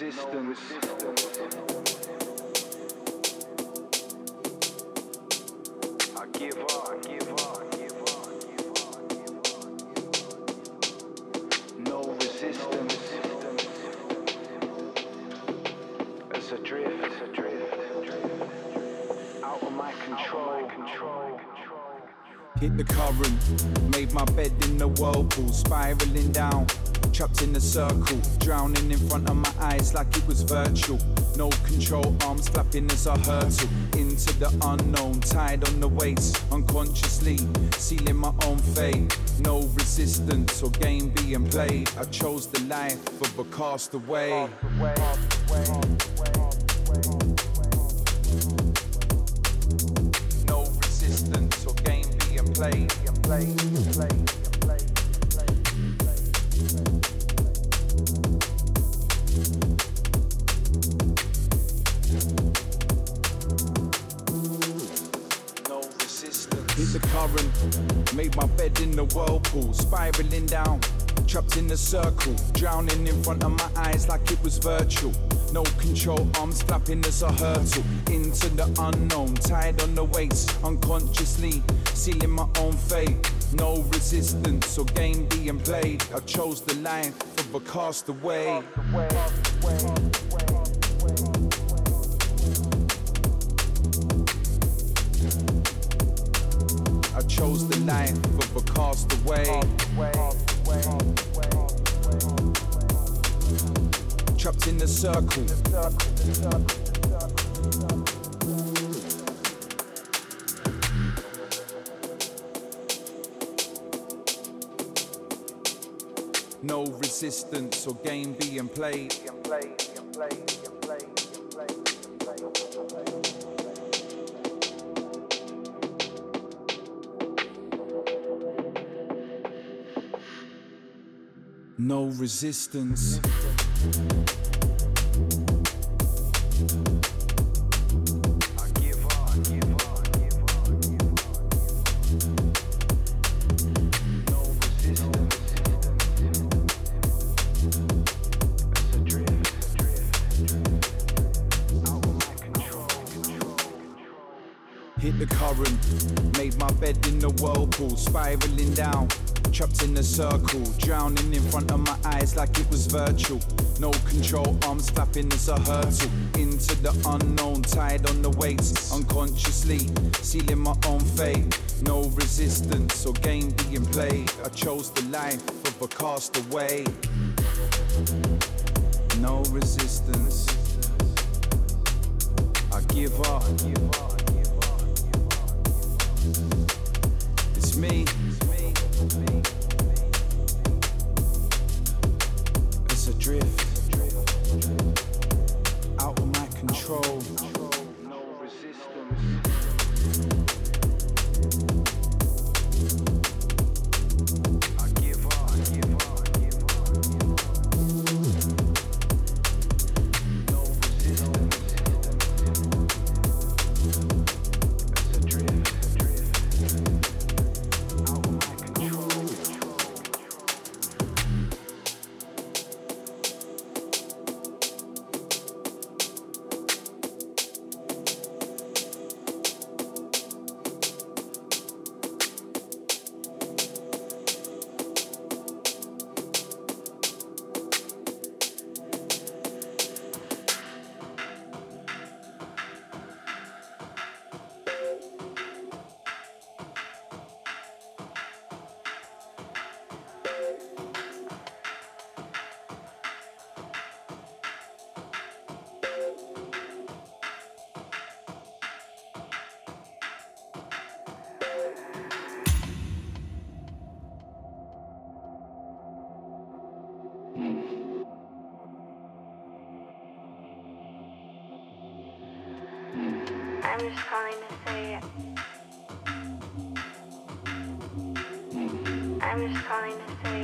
resistance. I give up, I give up, I give up. No resistance. It's a drift, out of my control. Hit the current, made my bed in the whirlpool, spiraling down. Trapped in a circle, drowning in front of my eyes like it was virtual. No control, arms flapping as I hurtle into the unknown. Tied on the weights, unconsciously sealing my own fate. No resistance or game being played. I chose the life of a castaway. No resistance or game being played. played, played, a circle, drowning in front of my eyes like it was virtual. No control, arms flapping as I hurtle into the unknown, tied on the weights, unconsciously sealing my own fate. No resistance or game being played. I chose the life of a castaway. No resistance or game being played. No resistance. The whirlpool, spiraling down. Trapped in a circle, drowning in front of my eyes like it was virtual. No control, arms flapping as I hurtle into the unknown, tied on the weights, unconsciously sealing my own fate. No resistance or game being played. I chose the life of a castaway. No resistance. I give up. Up, give up, give up. Me. I'm just calling to say. I'm just calling to say.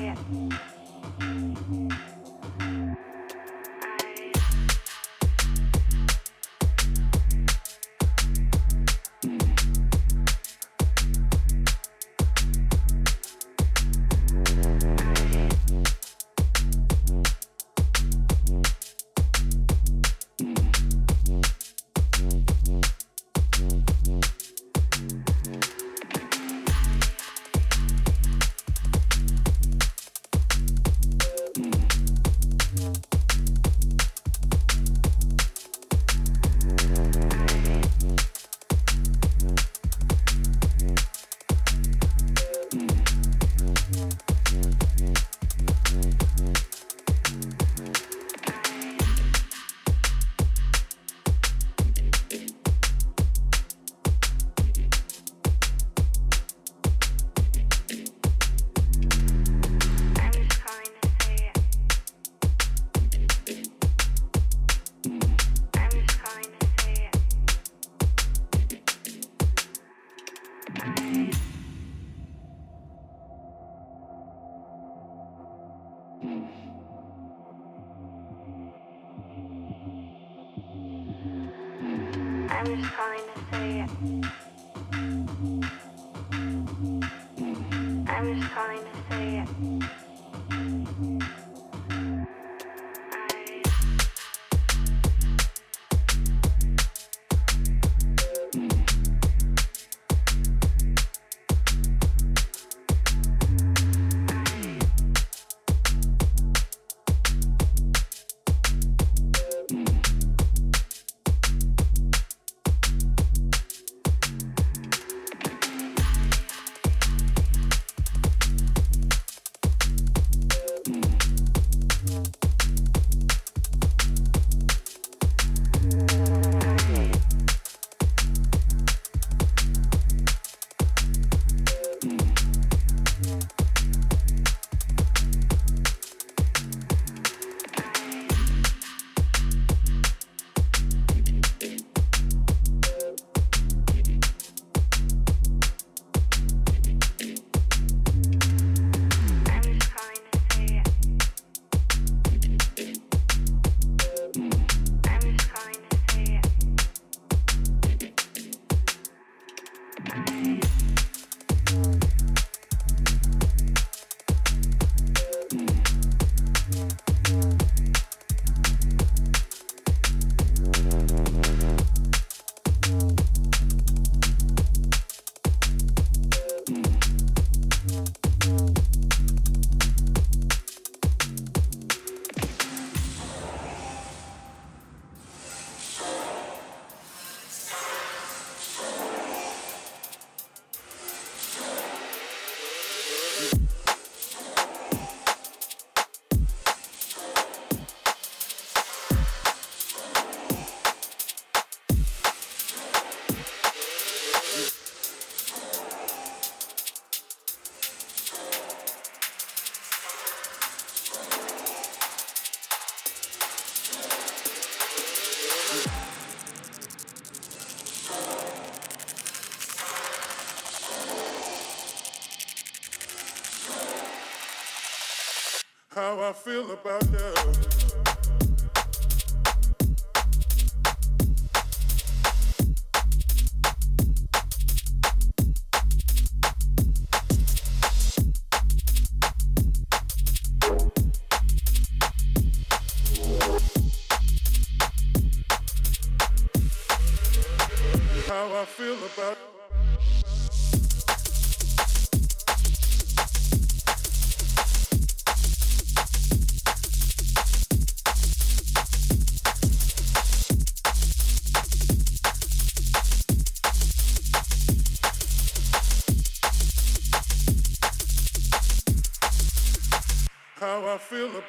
how I feel about you.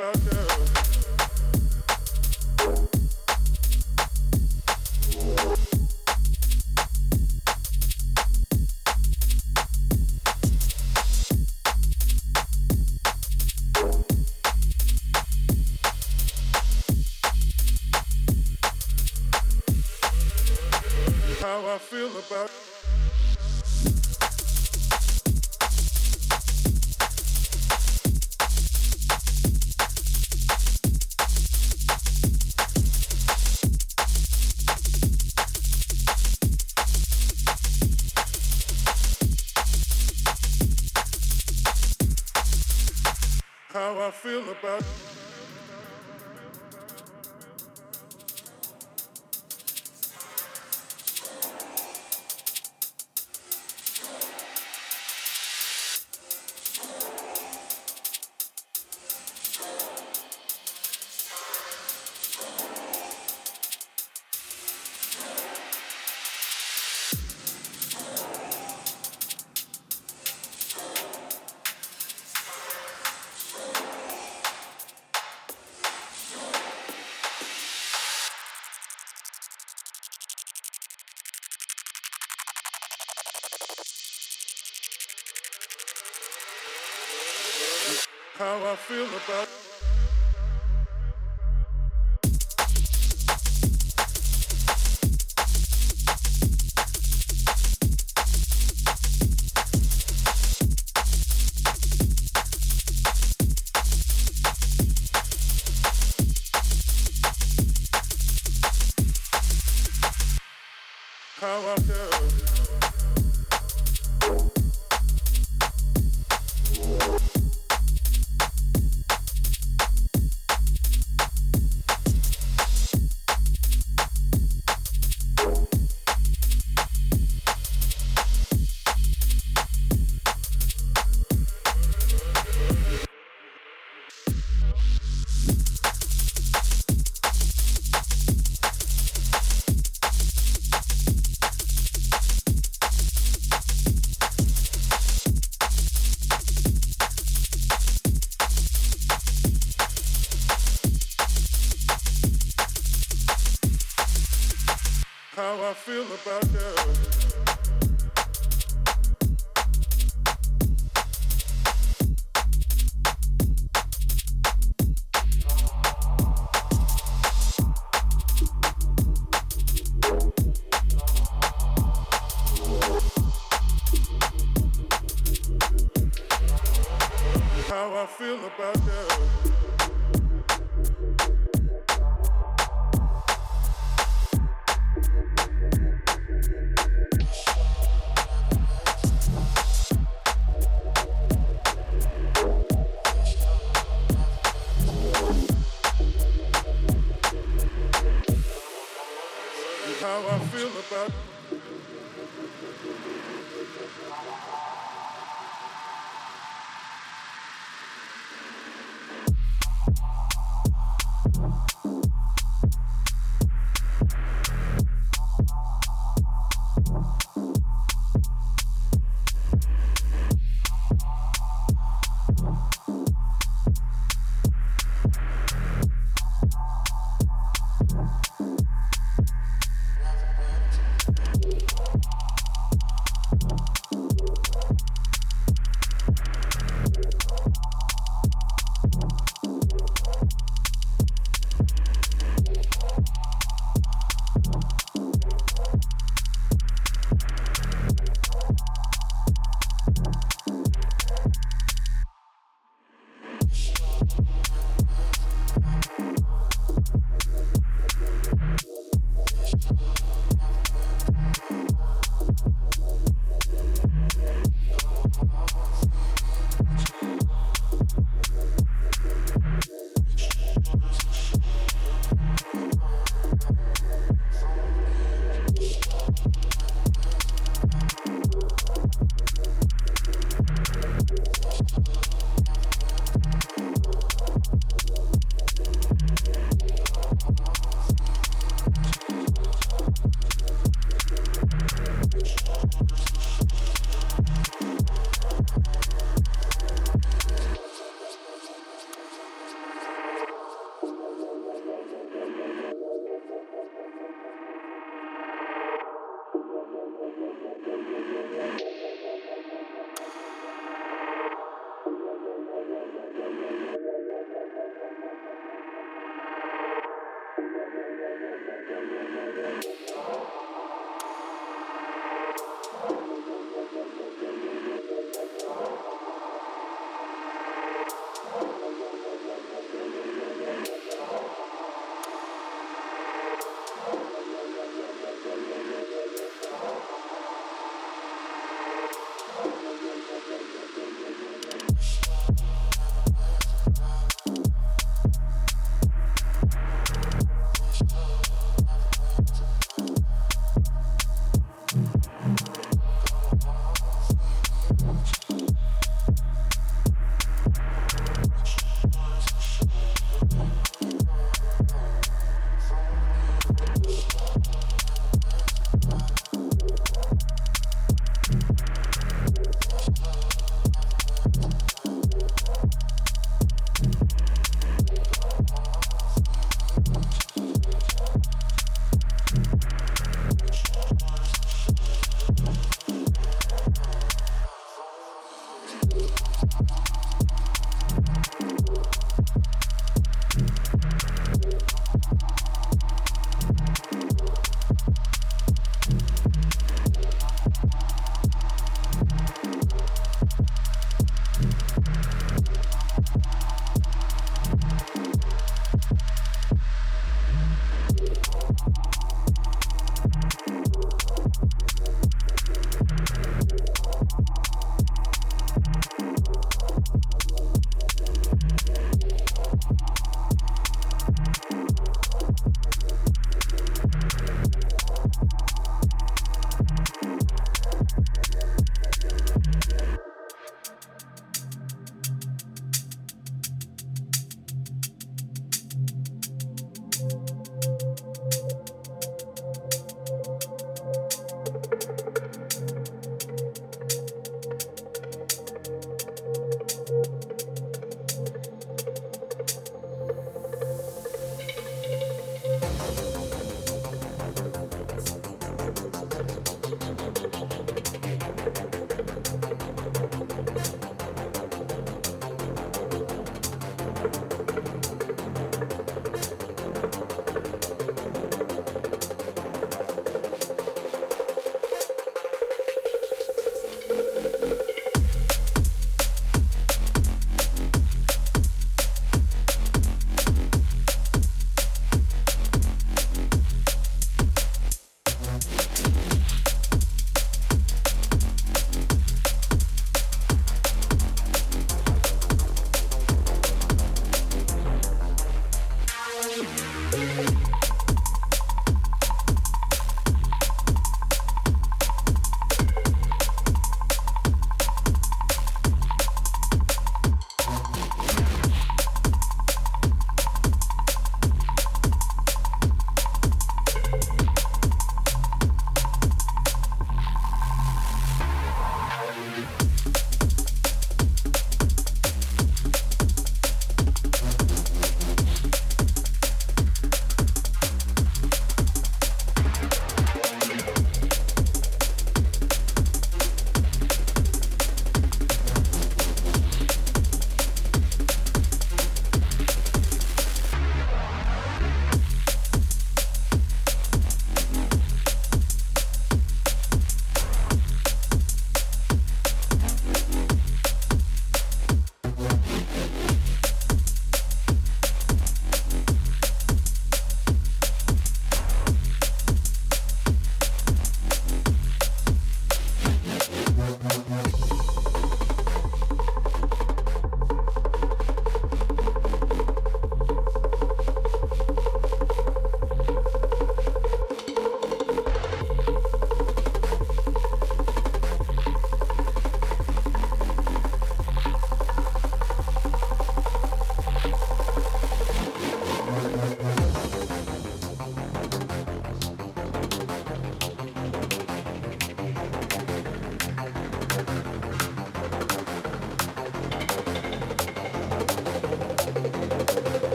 about that. I feel about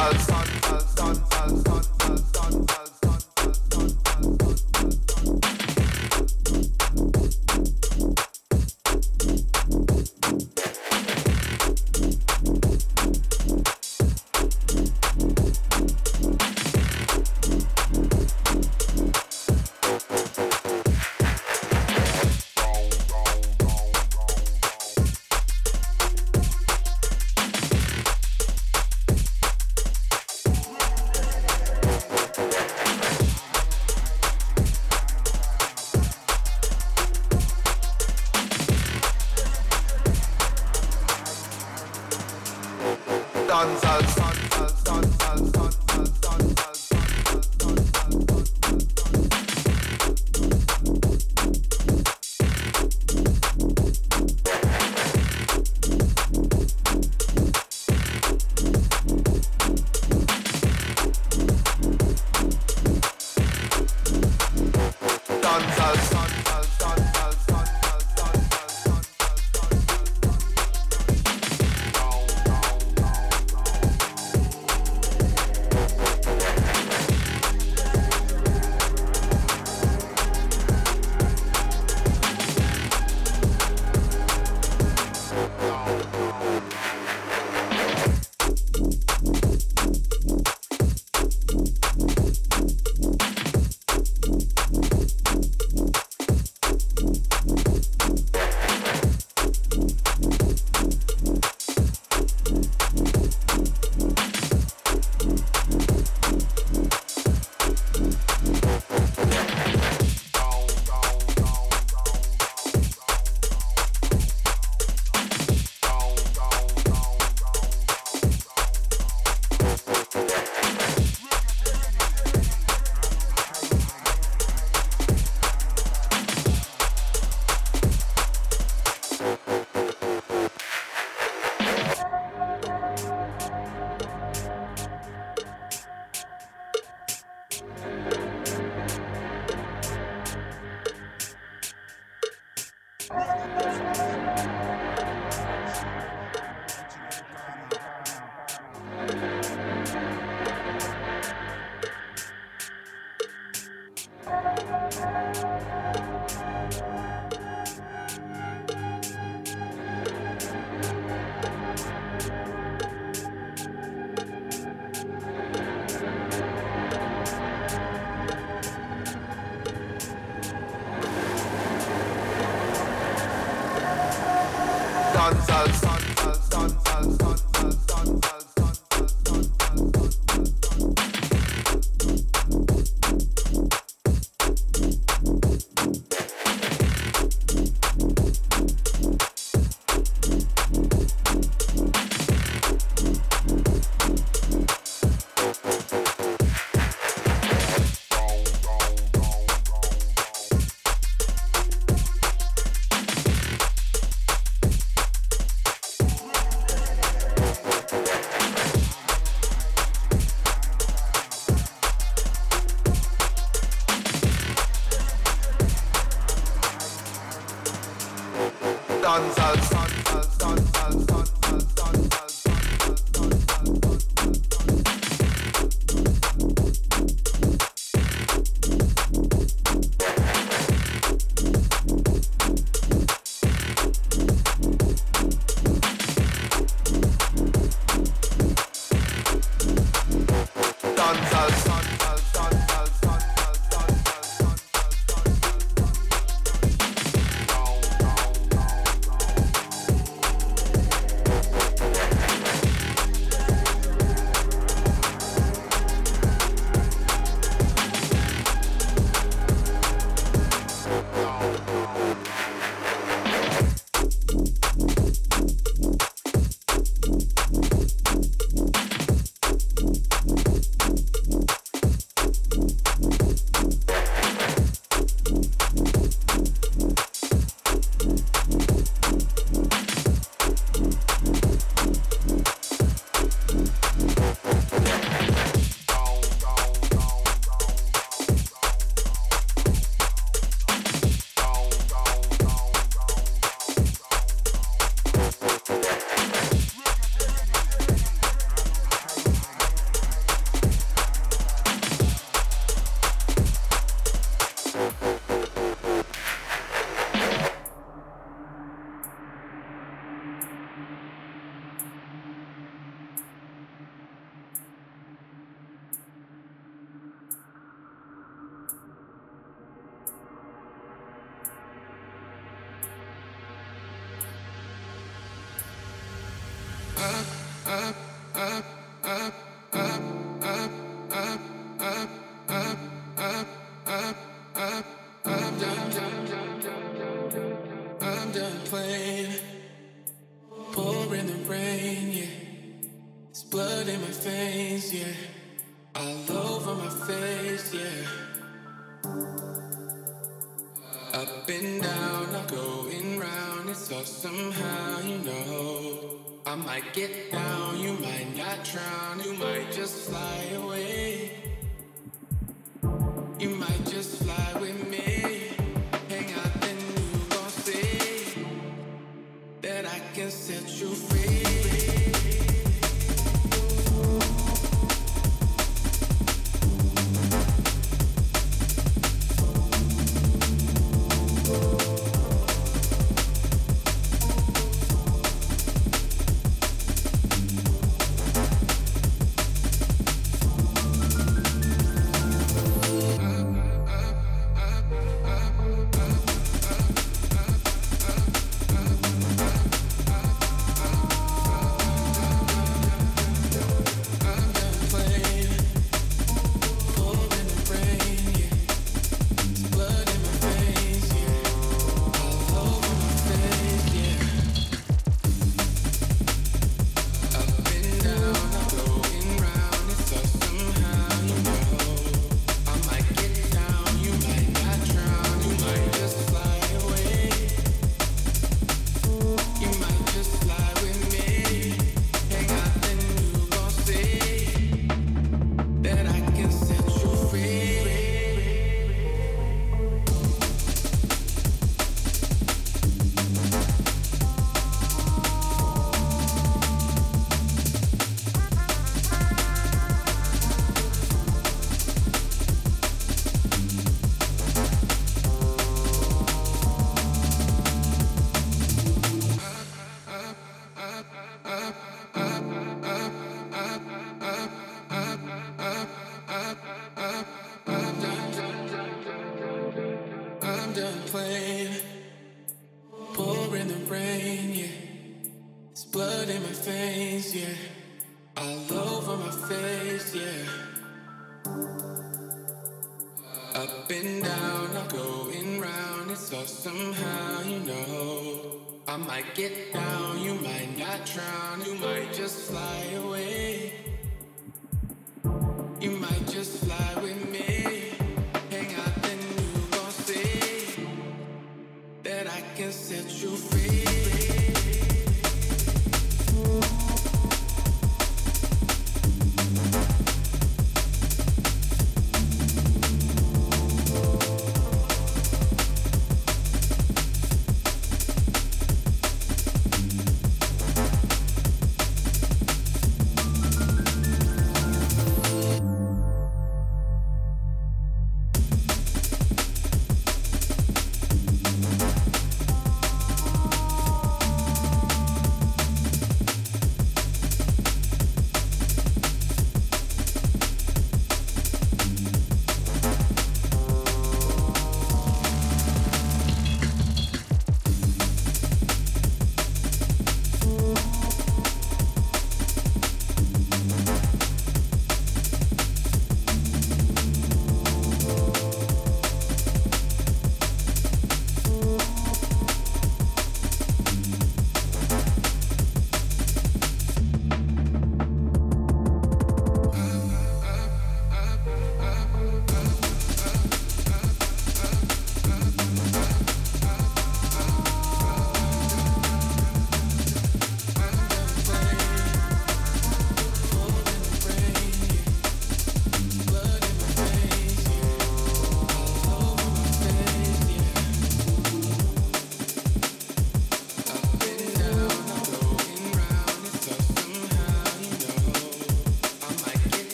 total sun